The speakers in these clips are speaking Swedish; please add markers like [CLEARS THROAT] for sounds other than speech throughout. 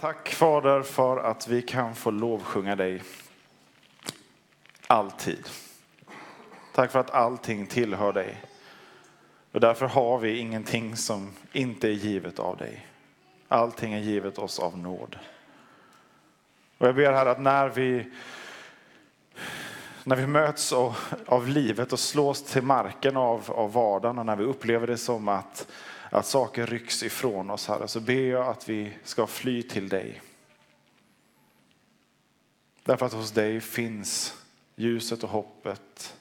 Tack Fader för att vi kan få lovsjunga dig alltid. Tack för att allting tillhör dig. Och därför har vi ingenting som inte är givet av dig. Allting är givet oss av nåd. Och jag ber här att när vi, när vi möts av, av livet och slås till marken av, av vardagen och när vi upplever det som att att saker rycks ifrån oss, Herre, så ber jag att vi ska fly till dig. Därför att hos dig finns ljuset och hoppet.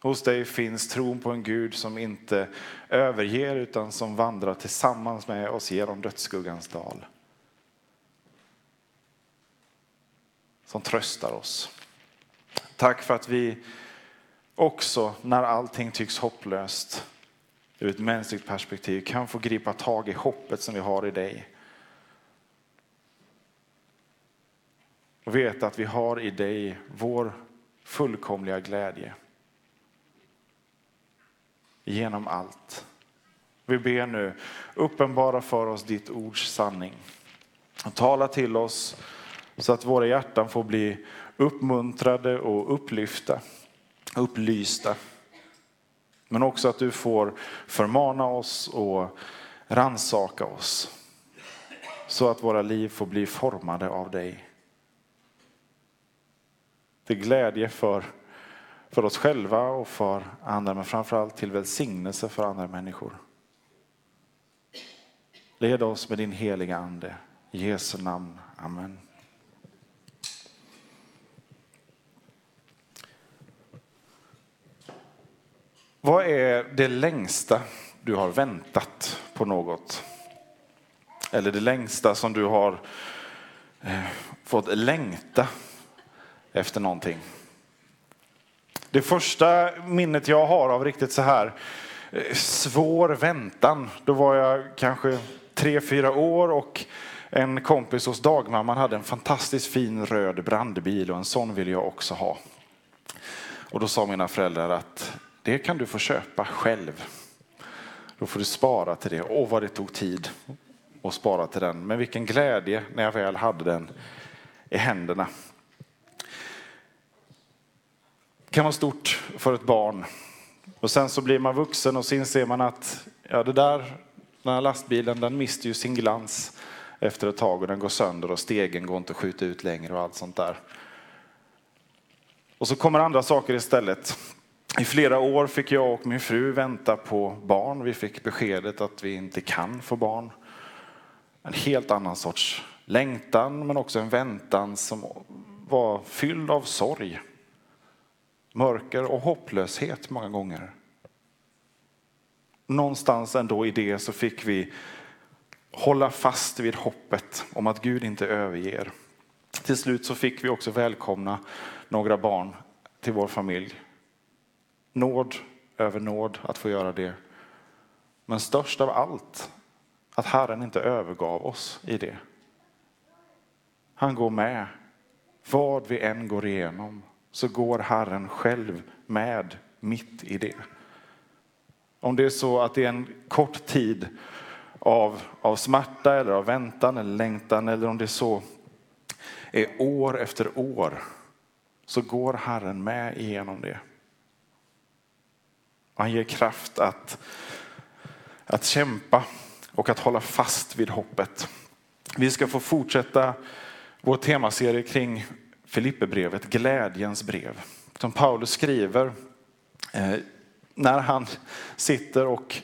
Hos dig finns tron på en Gud som inte överger utan som vandrar tillsammans med oss genom dödsskuggans dal. Som tröstar oss. Tack för att vi också när allting tycks hopplöst ur ett mänskligt perspektiv kan få gripa tag i hoppet som vi har i dig. Och veta att vi har i dig vår fullkomliga glädje. Genom allt. Vi ber nu, uppenbara för oss ditt ords sanning. Och tala till oss så att våra hjärtan får bli uppmuntrade och upplyfta, upplysta. Men också att du får förmana oss och ransaka oss. Så att våra liv får bli formade av dig. Till glädje för, för oss själva och för andra, men framförallt till välsignelse för andra människor. Led oss med din heliga Ande. I Jesu namn. Amen. Vad är det längsta du har väntat på något? Eller det längsta som du har eh, fått längta efter någonting? Det första minnet jag har av riktigt så här eh, svår väntan, då var jag kanske tre, fyra år och en kompis hos dagmamman hade en fantastiskt fin röd brandbil och en sån ville jag också ha. Och då sa mina föräldrar att det kan du få köpa själv. Då får du spara till det. Åh, vad det tog tid att spara till den. Men vilken glädje när jag väl hade den i händerna. Det kan vara stort för ett barn. Och sen så blir man vuxen och så inser man att ja, det där, den här lastbilen den mister ju sin glans efter ett tag och den går sönder och stegen går inte att skjuta ut längre och allt sånt där. Och så kommer andra saker istället. I flera år fick jag och min fru vänta på barn. Vi fick beskedet att vi inte kan få barn. En helt annan sorts längtan men också en väntan som var fylld av sorg, mörker och hopplöshet många gånger. Någonstans ändå i det så fick vi hålla fast vid hoppet om att Gud inte överger. Till slut så fick vi också välkomna några barn till vår familj. Nåd över nåd att få göra det. Men störst av allt, att Herren inte övergav oss i det. Han går med. Vad vi än går igenom så går Herren själv med mitt i det. Om det är så att det är en kort tid av, av smärta eller av väntan eller längtan eller om det är så är år efter år så går Herren med igenom det. Han ger kraft att, att kämpa och att hålla fast vid hoppet. Vi ska få fortsätta vår temaserie kring Filipperbrevet, glädjens brev. Som Paulus skriver eh, när han sitter och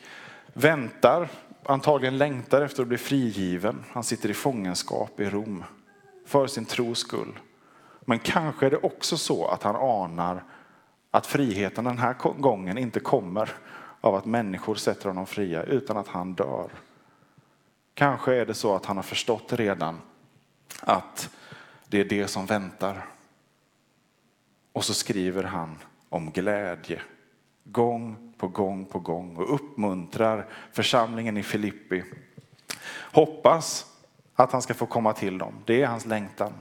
väntar, antagligen längtar efter att bli frigiven. Han sitter i fångenskap i Rom för sin tros skull. Men kanske är det också så att han anar att friheten den här gången inte kommer av att människor sätter honom fria utan att han dör. Kanske är det så att han har förstått redan att det är det som väntar. Och så skriver han om glädje gång på gång på gång och uppmuntrar församlingen i Filippi. Hoppas att han ska få komma till dem. Det är hans längtan.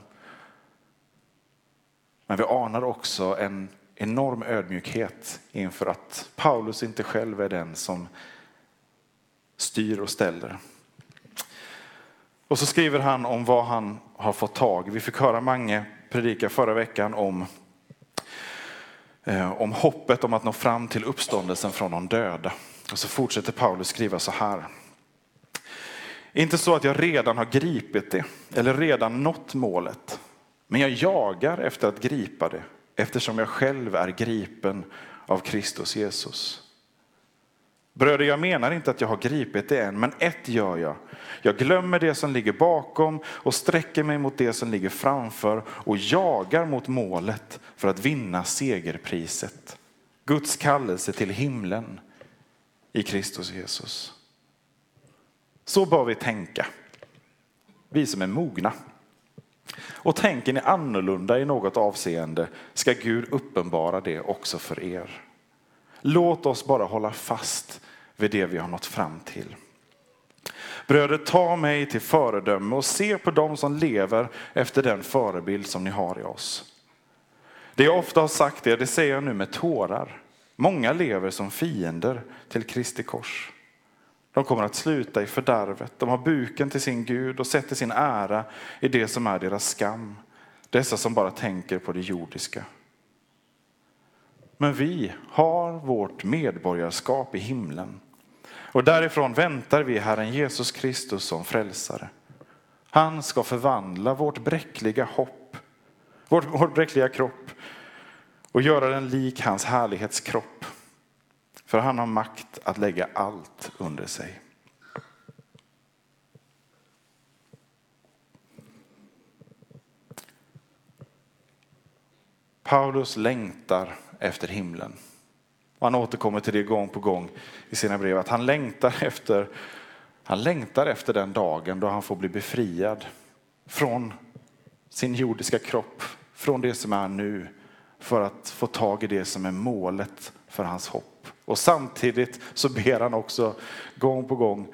Men vi anar också en enorm ödmjukhet inför att Paulus inte själv är den som styr och ställer. Och så skriver han om vad han har fått tag Vi fick höra Mange predika förra veckan om, eh, om hoppet om att nå fram till uppståndelsen från de döda. Och så fortsätter Paulus skriva så här. Inte så att jag redan har gripit det eller redan nått målet. Men jag jagar efter att gripa det eftersom jag själv är gripen av Kristus Jesus. Bröder, jag menar inte att jag har gripit det än, men ett gör jag. Jag glömmer det som ligger bakom och sträcker mig mot det som ligger framför och jagar mot målet för att vinna segerpriset. Guds kallelse till himlen i Kristus Jesus. Så bör vi tänka, vi som är mogna. Och tänker ni annorlunda i något avseende ska Gud uppenbara det också för er. Låt oss bara hålla fast vid det vi har nått fram till. Bröder, ta mig till föredöme och se på dem som lever efter den förebild som ni har i oss. Det jag ofta har sagt er, det säger jag nu med tårar. Många lever som fiender till Kristi kors. De kommer att sluta i fördärvet. De har buken till sin Gud och sätter sin ära i det som är deras skam. Dessa som bara tänker på det jordiska. Men vi har vårt medborgarskap i himlen. Och därifrån väntar vi Herren Jesus Kristus som frälsare. Han ska förvandla vårt bräckliga hopp, vår, vår bräckliga kropp och göra den lik hans härlighetskropp för han har makt att lägga allt under sig. Paulus längtar efter himlen. Han återkommer till det gång på gång i sina brev, att han längtar efter, han längtar efter den dagen då han får bli befriad från sin jordiska kropp, från det som är nu, för att få tag i det som är målet för hans hopp. Och samtidigt så ber han också gång på gång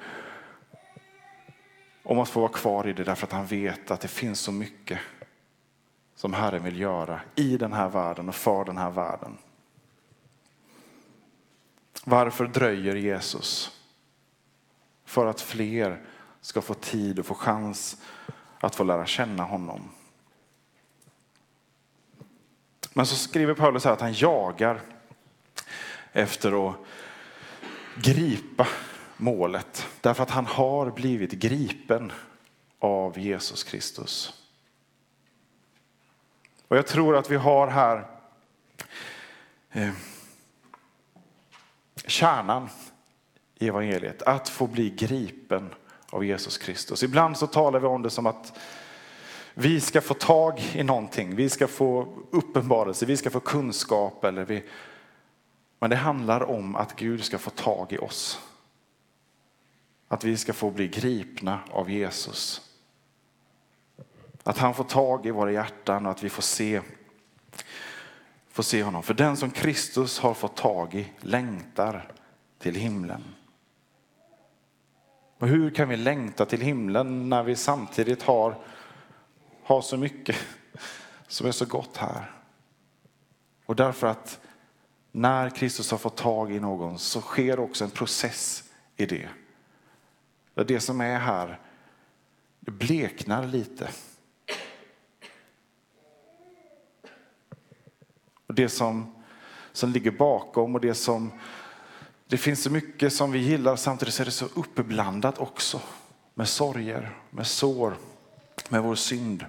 om att få vara kvar i det därför att han vet att det finns så mycket som Herren vill göra i den här världen och för den här världen. Varför dröjer Jesus? För att fler ska få tid och få chans att få lära känna honom. Men så skriver Paulus här att han jagar efter att gripa målet. Därför att han har blivit gripen av Jesus Kristus. Och jag tror att vi har här eh, kärnan i evangeliet, att få bli gripen av Jesus Kristus. Ibland så talar vi om det som att vi ska få tag i någonting, vi ska få uppenbarelse, vi ska få kunskap eller vi, men det handlar om att Gud ska få tag i oss. Att vi ska få bli gripna av Jesus. Att han får tag i våra hjärtan och att vi får se, får se honom. För den som Kristus har fått tag i längtar till himlen. Och hur kan vi längta till himlen när vi samtidigt har, har så mycket som är så gott här? Och därför att när Kristus har fått tag i någon så sker också en process i det. Det som är här, det bleknar lite. Och det som, som ligger bakom och det som... Det finns så mycket som vi gillar, samtidigt är det så uppblandat också med sorger, med sår, med vår synd.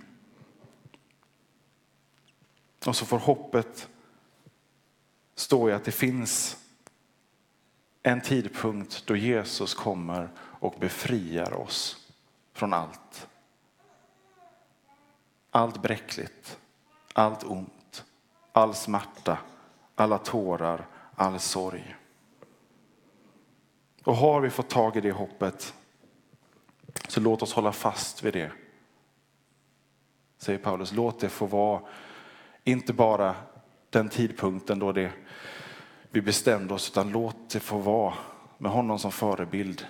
Och så får hoppet står ju att det finns en tidpunkt då Jesus kommer och befriar oss från allt. Allt bräckligt, allt ont, all smärta, alla tårar, all sorg. Och har vi fått tag i det hoppet så låt oss hålla fast vid det. säger Paulus. Låt det få vara inte bara den tidpunkten då det, vi bestämde oss, utan låt det få vara med honom som förebild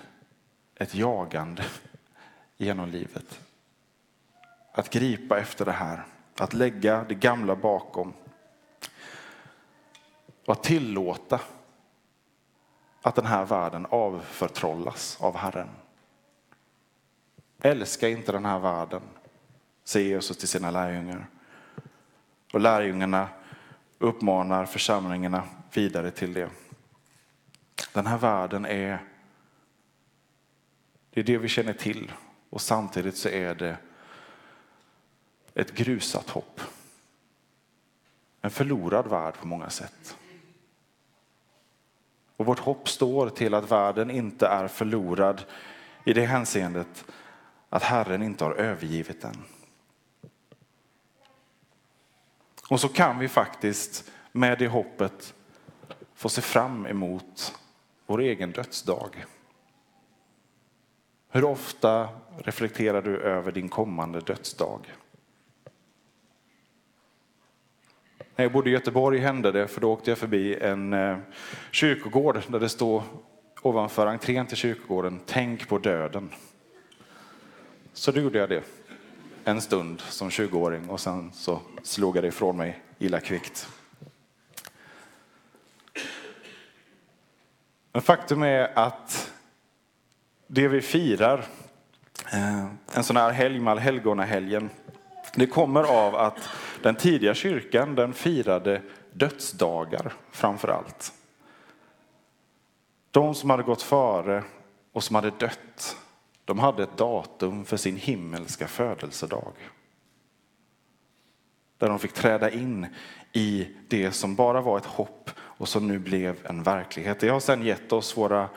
ett jagande genom livet. Att gripa efter det här, att lägga det gamla bakom och att tillåta att den här världen avförtrollas av Herren. Älska inte den här världen, säger Jesus till sina lärjungar. Och lärjungarna uppmanar församlingarna vidare till det. Den här världen är, det är det vi känner till och samtidigt så är det ett grusat hopp. En förlorad värld på många sätt. Och vårt hopp står till att världen inte är förlorad i det hänseendet att Herren inte har övergivit den. Och så kan vi faktiskt med det hoppet få se fram emot vår egen dödsdag. Hur ofta reflekterar du över din kommande dödsdag? När jag bodde i Göteborg hände det, för då åkte jag förbi en eh, kyrkogård där det stod ovanför entrén till kyrkogården, tänk på döden. Så då gjorde jag det en stund som 20-åring och sen så slog jag det ifrån mig illa kvickt. Men faktum är att det vi firar, eh, en sån här helg, allhelgonahelgen, det kommer av att den tidiga kyrkan den firade dödsdagar framför allt. De som hade gått före och som hade dött, de hade ett datum för sin himmelska födelsedag. Där de fick träda in i det som bara var ett hopp och som nu blev en verklighet. Det har sedan gett oss våra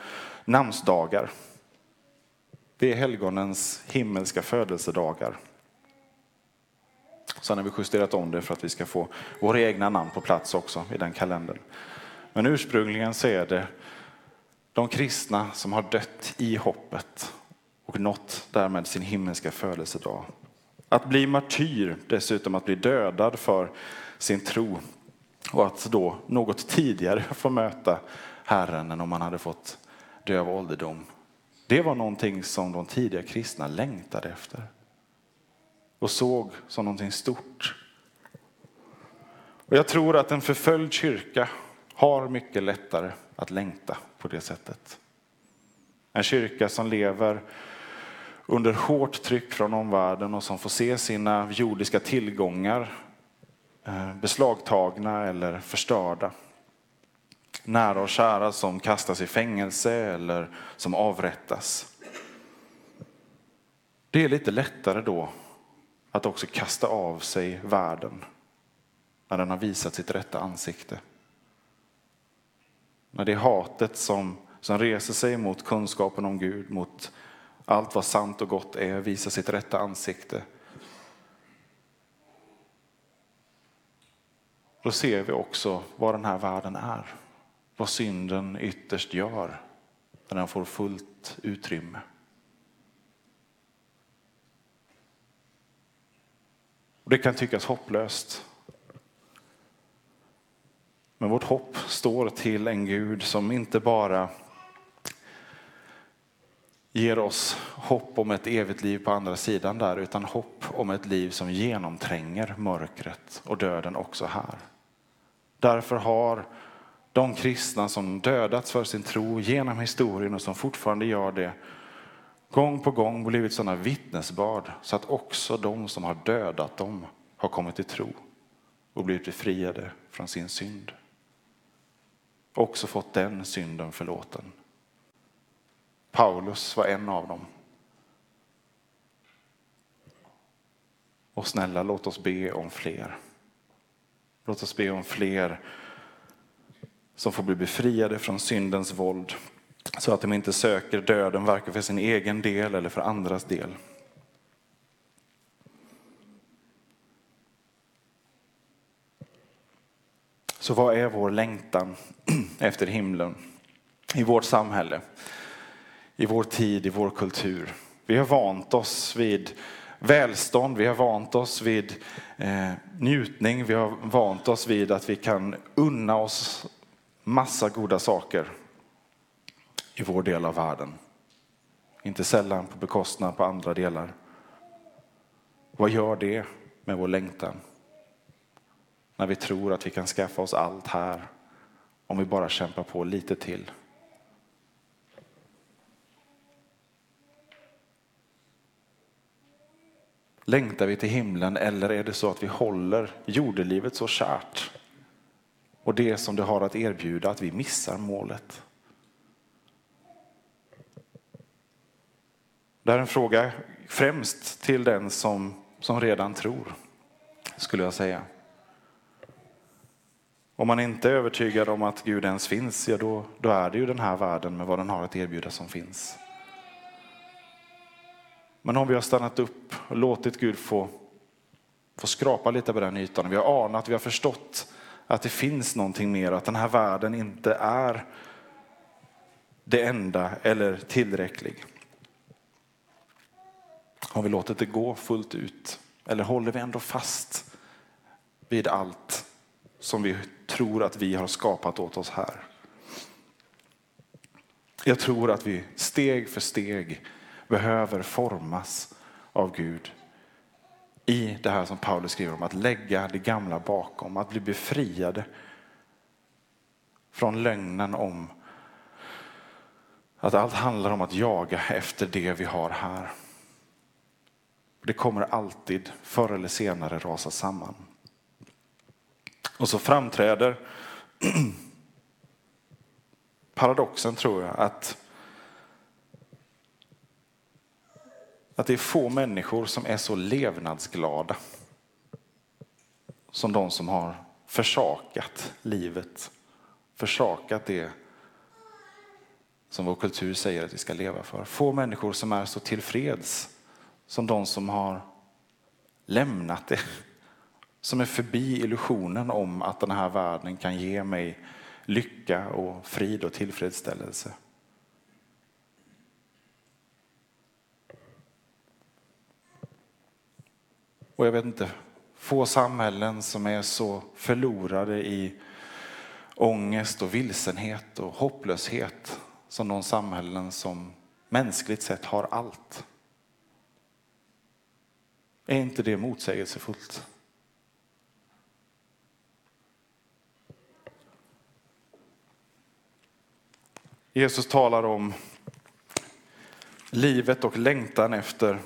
namnsdagar. Det är helgonens himmelska födelsedagar. Sen har vi justerat om det för att vi ska få våra egna namn på plats också i den kalendern. Men ursprungligen så är det de kristna som har dött i hoppet och nått därmed sin himmelska födelsedag. Att bli martyr, dessutom att bli dödad för sin tro och att då något tidigare få möta Herren än om man hade fått dö av ålderdom. Det var någonting som de tidiga kristna längtade efter och såg som någonting stort. Och jag tror att en förföljd kyrka har mycket lättare att längta på det sättet. En kyrka som lever under hårt tryck från omvärlden och som får se sina jordiska tillgångar eh, beslagtagna eller förstörda. Nära och kära som kastas i fängelse eller som avrättas. Det är lite lättare då att också kasta av sig världen när den har visat sitt rätta ansikte. När det är hatet som, som reser sig mot kunskapen om Gud, mot allt vad sant och gott är, visar sitt rätta ansikte. Då ser vi också vad den här världen är. Vad synden ytterst gör när den får fullt utrymme. Det kan tyckas hopplöst. Men vårt hopp står till en Gud som inte bara ger oss hopp om ett evigt liv på andra sidan där, utan hopp om ett liv som genomtränger mörkret och döden också här. Därför har de kristna som dödats för sin tro genom historien och som fortfarande gör det, gång på gång blivit sådana vittnesbörd så att också de som har dödat dem har kommit till tro och blivit befriade från sin synd. Också fått den synden förlåten. Paulus var en av dem. Och snälla, låt oss be om fler. Låt oss be om fler som får bli befriade från syndens våld så att de inte söker döden varken för sin egen del eller för andras del. Så vad är vår längtan [CLEARS THROAT] efter himlen i vårt samhälle, i vår tid, i vår kultur? Vi har vant oss vid välstånd, vi har vant oss vid eh, njutning, vi har vant oss vid att vi kan unna oss massa goda saker i vår del av världen. Inte sällan på bekostnad på andra delar. Vad gör det med vår längtan? När vi tror att vi kan skaffa oss allt här om vi bara kämpar på lite till. Längtar vi till himlen eller är det så att vi håller jordelivet så kärt och det som det har att erbjuda att vi missar målet? Det här är en fråga främst till den som, som redan tror, skulle jag säga. Om man inte är övertygad om att Gud ens finns, ja då, då är det ju den här världen med vad den har att erbjuda som finns. Men om vi har stannat upp och låtit Gud få, få skrapa lite på den ytan, vi har anat, vi har förstått att det finns någonting mer, att den här världen inte är det enda eller tillräcklig. Har vi låtit det gå fullt ut? Eller håller vi ändå fast vid allt som vi tror att vi har skapat åt oss här? Jag tror att vi steg för steg behöver formas av Gud i det här som Paulus skriver om att lägga det gamla bakom, att bli befriade från lögnen om att allt handlar om att jaga efter det vi har här. Det kommer alltid förr eller senare rasa samman. Och så framträder [CLEARS THROAT] paradoxen tror jag att att det är få människor som är så levnadsglada som de som har försakat livet, försakat det som vår kultur säger att vi ska leva för. Få människor som är så tillfreds som de som har lämnat det. Som är förbi illusionen om att den här världen kan ge mig lycka och frid och tillfredsställelse. Och jag vet inte, få samhällen som är så förlorade i ångest och vilsenhet och hopplöshet som de samhällen som mänskligt sett har allt. Är inte det motsägelsefullt? Jesus talar om livet och längtan efter,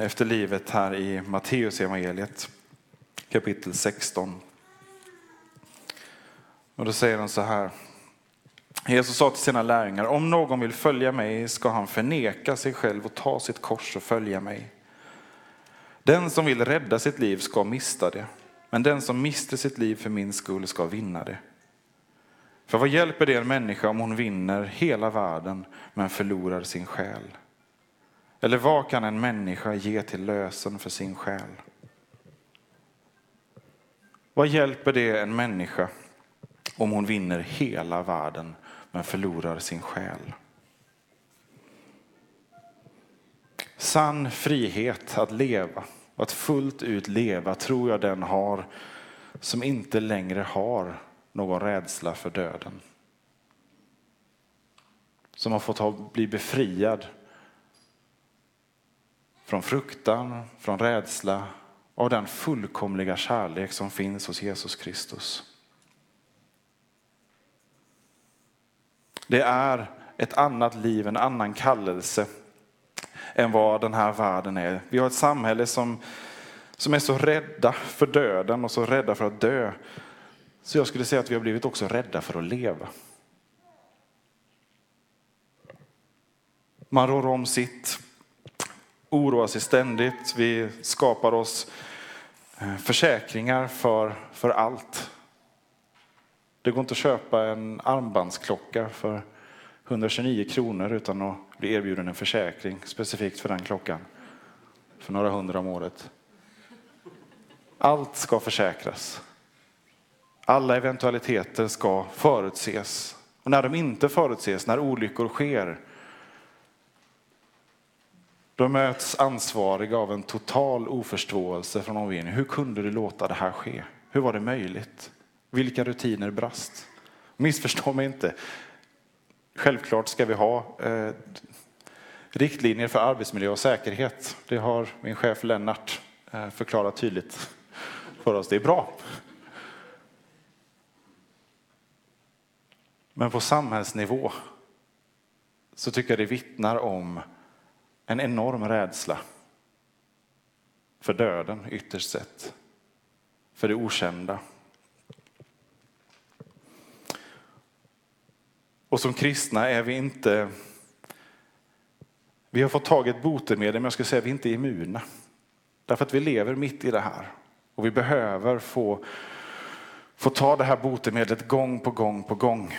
efter livet här i Matteus evangeliet kapitel 16. Och då säger han så här. Jesus sa till sina lärjungar, om någon vill följa mig ska han förneka sig själv och ta sitt kors och följa mig. Den som vill rädda sitt liv ska mista det, men den som mister sitt liv för min skull ska vinna det. För vad hjälper det en människa om hon vinner hela världen men förlorar sin själ? Eller vad kan en människa ge till lösen för sin själ? Vad hjälper det en människa om hon vinner hela världen men förlorar sin själ? Sann frihet att leva, att fullt ut leva, tror jag den har som inte längre har någon rädsla för döden. Som har fått ha, bli befriad från fruktan, från rädsla av den fullkomliga kärlek som finns hos Jesus Kristus. Det är ett annat liv, en annan kallelse än vad den här världen är. Vi har ett samhälle som, som är så rädda för döden och så rädda för att dö. Så jag skulle säga att vi har blivit också rädda för att leva. Man rår om sitt, oroar sig ständigt. Vi skapar oss eh, försäkringar för, för allt. Det går inte att köpa en armbandsklocka för 129 kronor utan att bli erbjuden en försäkring specifikt för den klockan. För några hundra om året. Allt ska försäkras. Alla eventualiteter ska förutses. Och när de inte förutses, när olyckor sker, de möts ansvariga av en total oförståelse från omgivningen. Hur kunde du låta det här ske? Hur var det möjligt? Vilka rutiner brast? Missförstå mig inte. Självklart ska vi ha eh, riktlinjer för arbetsmiljö och säkerhet. Det har min chef Lennart eh, förklarat tydligt för oss. Det är bra. Men på samhällsnivå så tycker jag det vittnar om en enorm rädsla för döden ytterst sett. För det okända. Och som kristna är vi inte... Vi har fått tag i ett botemedel, men jag skulle säga att vi inte är immuna. Därför att vi lever mitt i det här. Och vi behöver få, få ta det här botemedlet gång på gång på gång.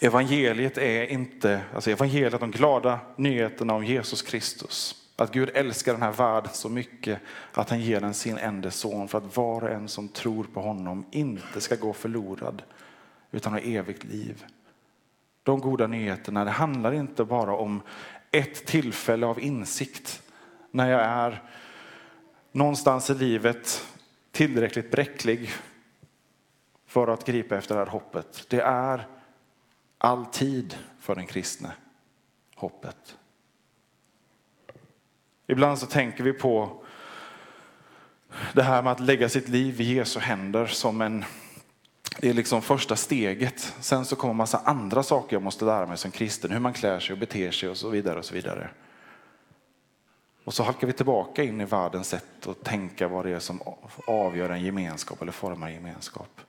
Evangeliet är inte, alltså evangeliet, de glada nyheterna om Jesus Kristus. Att Gud älskar den här världen så mycket att han ger den sin enda son för att var och en som tror på honom inte ska gå förlorad utan ha evigt liv. De goda nyheterna, det handlar inte bara om ett tillfälle av insikt när jag är någonstans i livet tillräckligt bräcklig för att gripa efter det här hoppet. Det är alltid för den kristne hoppet. Ibland så tänker vi på det här med att lägga sitt liv i Jesu händer som en det är liksom första steget. Sen så kommer massa andra saker jag måste lära mig som kristen. Hur man klär sig och beter sig och så vidare. Och så vidare. Och så halkar vi tillbaka in i världens sätt att tänka vad det är som avgör en gemenskap eller formar en gemenskap.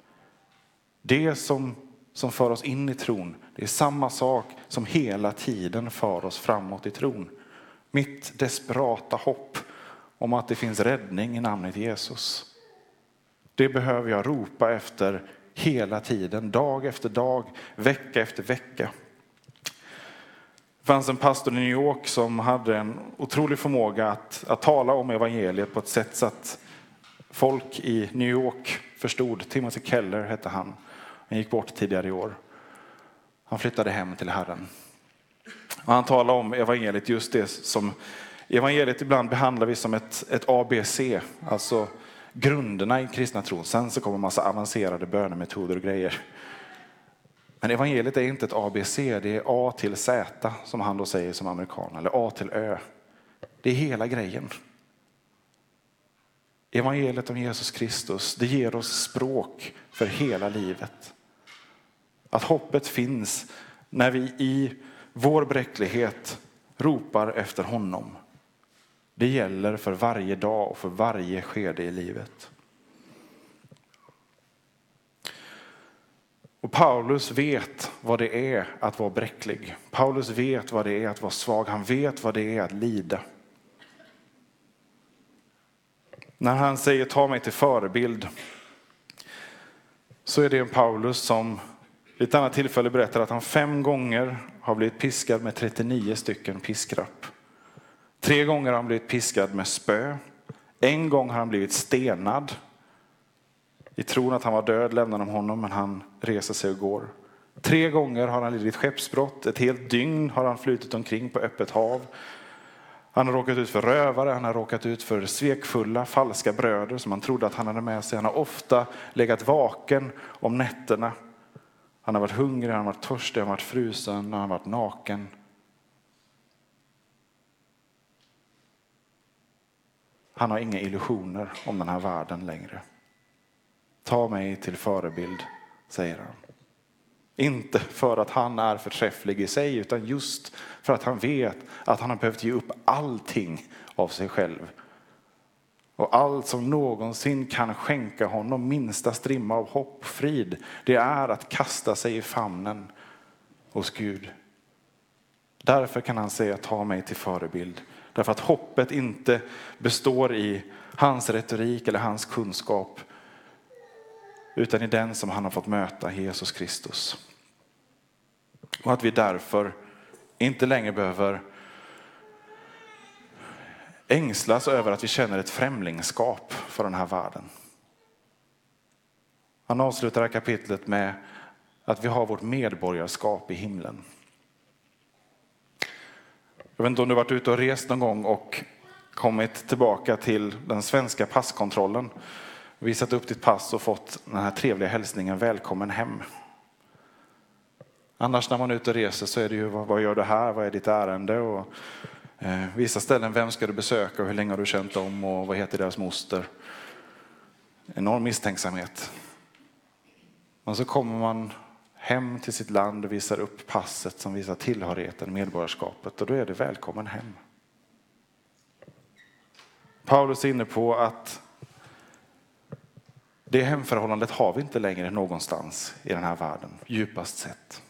Det som, som för oss in i tron, det är samma sak som hela tiden för oss framåt i tron. Mitt desperata hopp om att det finns räddning i namnet Jesus. Det behöver jag ropa efter hela tiden, dag efter dag, vecka efter vecka. Det fanns en pastor i New York som hade en otrolig förmåga att, att tala om evangeliet på ett sätt så att folk i New York förstod. Timothy Keller hette han. Han gick bort tidigare i år. Han flyttade hem till Herren. Och han talade om evangeliet just det som evangeliet ibland behandlar vi som ett, ett ABC, alltså grunderna i kristna tron. Sen så kommer massa avancerade bönemetoder och grejer. Men evangeliet är inte ett ABC, det är A till Z som han då säger som amerikan, eller A till Ö. Det är hela grejen. Evangeliet om Jesus Kristus, det ger oss språk för hela livet. Att hoppet finns när vi i vår bräcklighet ropar efter honom. Det gäller för varje dag och för varje skede i livet. Och Paulus vet vad det är att vara bräcklig. Paulus vet vad det är att vara svag. Han vet vad det är att lida. När han säger ta mig till förebild så är det en Paulus som vid ett annat tillfälle berättar att han fem gånger har blivit piskad med 39 stycken piskrapp. Tre gånger har han blivit piskad med spö. En gång har han blivit stenad. I tron att han var död lämnar de honom, men han reser sig och går. Tre gånger har han lidit skeppsbrott. Ett helt dygn har han flutit omkring på öppet hav. Han har råkat ut för rövare, han har råkat ut för svekfulla, falska bröder som han trodde att han hade med sig. Han har ofta legat vaken om nätterna. Han har varit hungrig, han har varit törstig, han har varit frusen, han har varit naken. Han har inga illusioner om den här världen längre. Ta mig till förebild, säger han. Inte för att han är förträfflig i sig, utan just för att han vet att han har behövt ge upp allting av sig själv. Och allt som någonsin kan skänka honom minsta strimma av hopp och frid, det är att kasta sig i famnen hos Gud. Därför kan han säga ta mig till förebild. Därför att hoppet inte består i hans retorik eller hans kunskap utan i den som han har fått möta, Jesus Kristus. Och att vi därför inte längre behöver ängslas över att vi känner ett främlingskap för den här världen. Han avslutar det här kapitlet med att vi har vårt medborgarskap i himlen. Jag vet inte om du varit ute och rest någon gång och kommit tillbaka till den svenska passkontrollen. Visat upp ditt pass och fått den här trevliga hälsningen välkommen hem. Annars när man är ute och reser så är det ju vad gör du här, vad är ditt ärende? Och, Eh, vissa ställen, vem ska du besöka och hur länge har du känt dem och vad heter deras moster? Enorm misstänksamhet. Men så kommer man hem till sitt land och visar upp passet som visar tillhörigheten, medborgarskapet och då är det välkommen hem. Paulus är inne på att det hemförhållandet har vi inte längre någonstans i den här världen, djupast sett.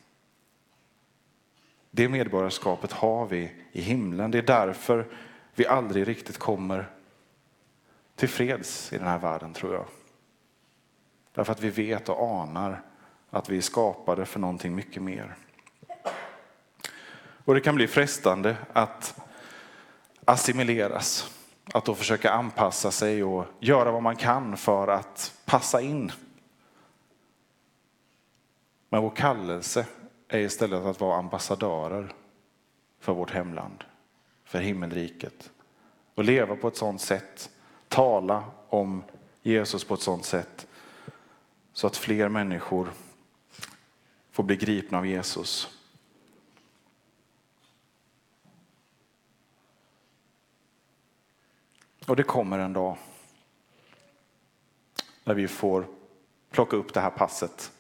Det medborgarskapet har vi i himlen. Det är därför vi aldrig riktigt kommer till freds i den här världen, tror jag. Därför att vi vet och anar att vi är skapade för någonting mycket mer. Och det kan bli frestande att assimileras, att då försöka anpassa sig och göra vad man kan för att passa in. Men vår kallelse är istället att vara ambassadörer för vårt hemland, för himmelriket. Och leva på ett sådant sätt, tala om Jesus på ett sådant sätt så att fler människor får bli gripna av Jesus. Och det kommer en dag när vi får plocka upp det här passet.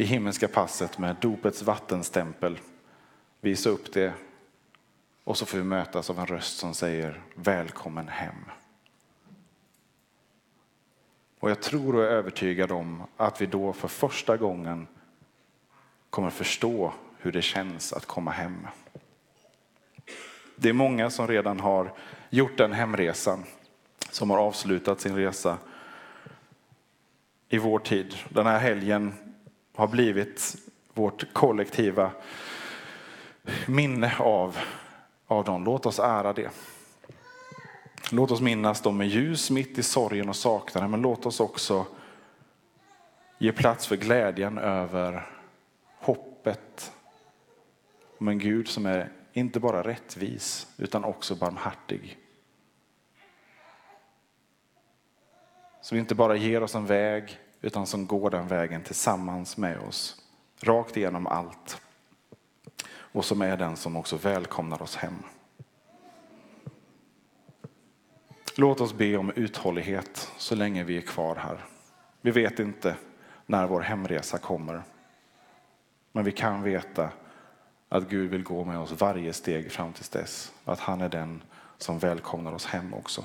Det himmelska passet med dopets vattenstämpel. Visa upp det och så får vi mötas av en röst som säger välkommen hem. Och jag tror och är övertygad om att vi då för första gången kommer förstå hur det känns att komma hem. Det är många som redan har gjort den hemresan, som har avslutat sin resa i vår tid. Den här helgen har blivit vårt kollektiva minne av, av dem. Låt oss ära det. Låt oss minnas dem med ljus mitt i sorgen och saknaden, men låt oss också ge plats för glädjen över hoppet om en Gud som är inte bara rättvis utan också barmhärtig. Som inte bara ger oss en väg utan som går den vägen tillsammans med oss, rakt igenom allt. Och som är den som också välkomnar oss hem. Låt oss be om uthållighet så länge vi är kvar här. Vi vet inte när vår hemresa kommer. Men vi kan veta att Gud vill gå med oss varje steg fram till dess. Att han är den som välkomnar oss hem också.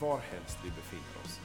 var helst vi befinner oss.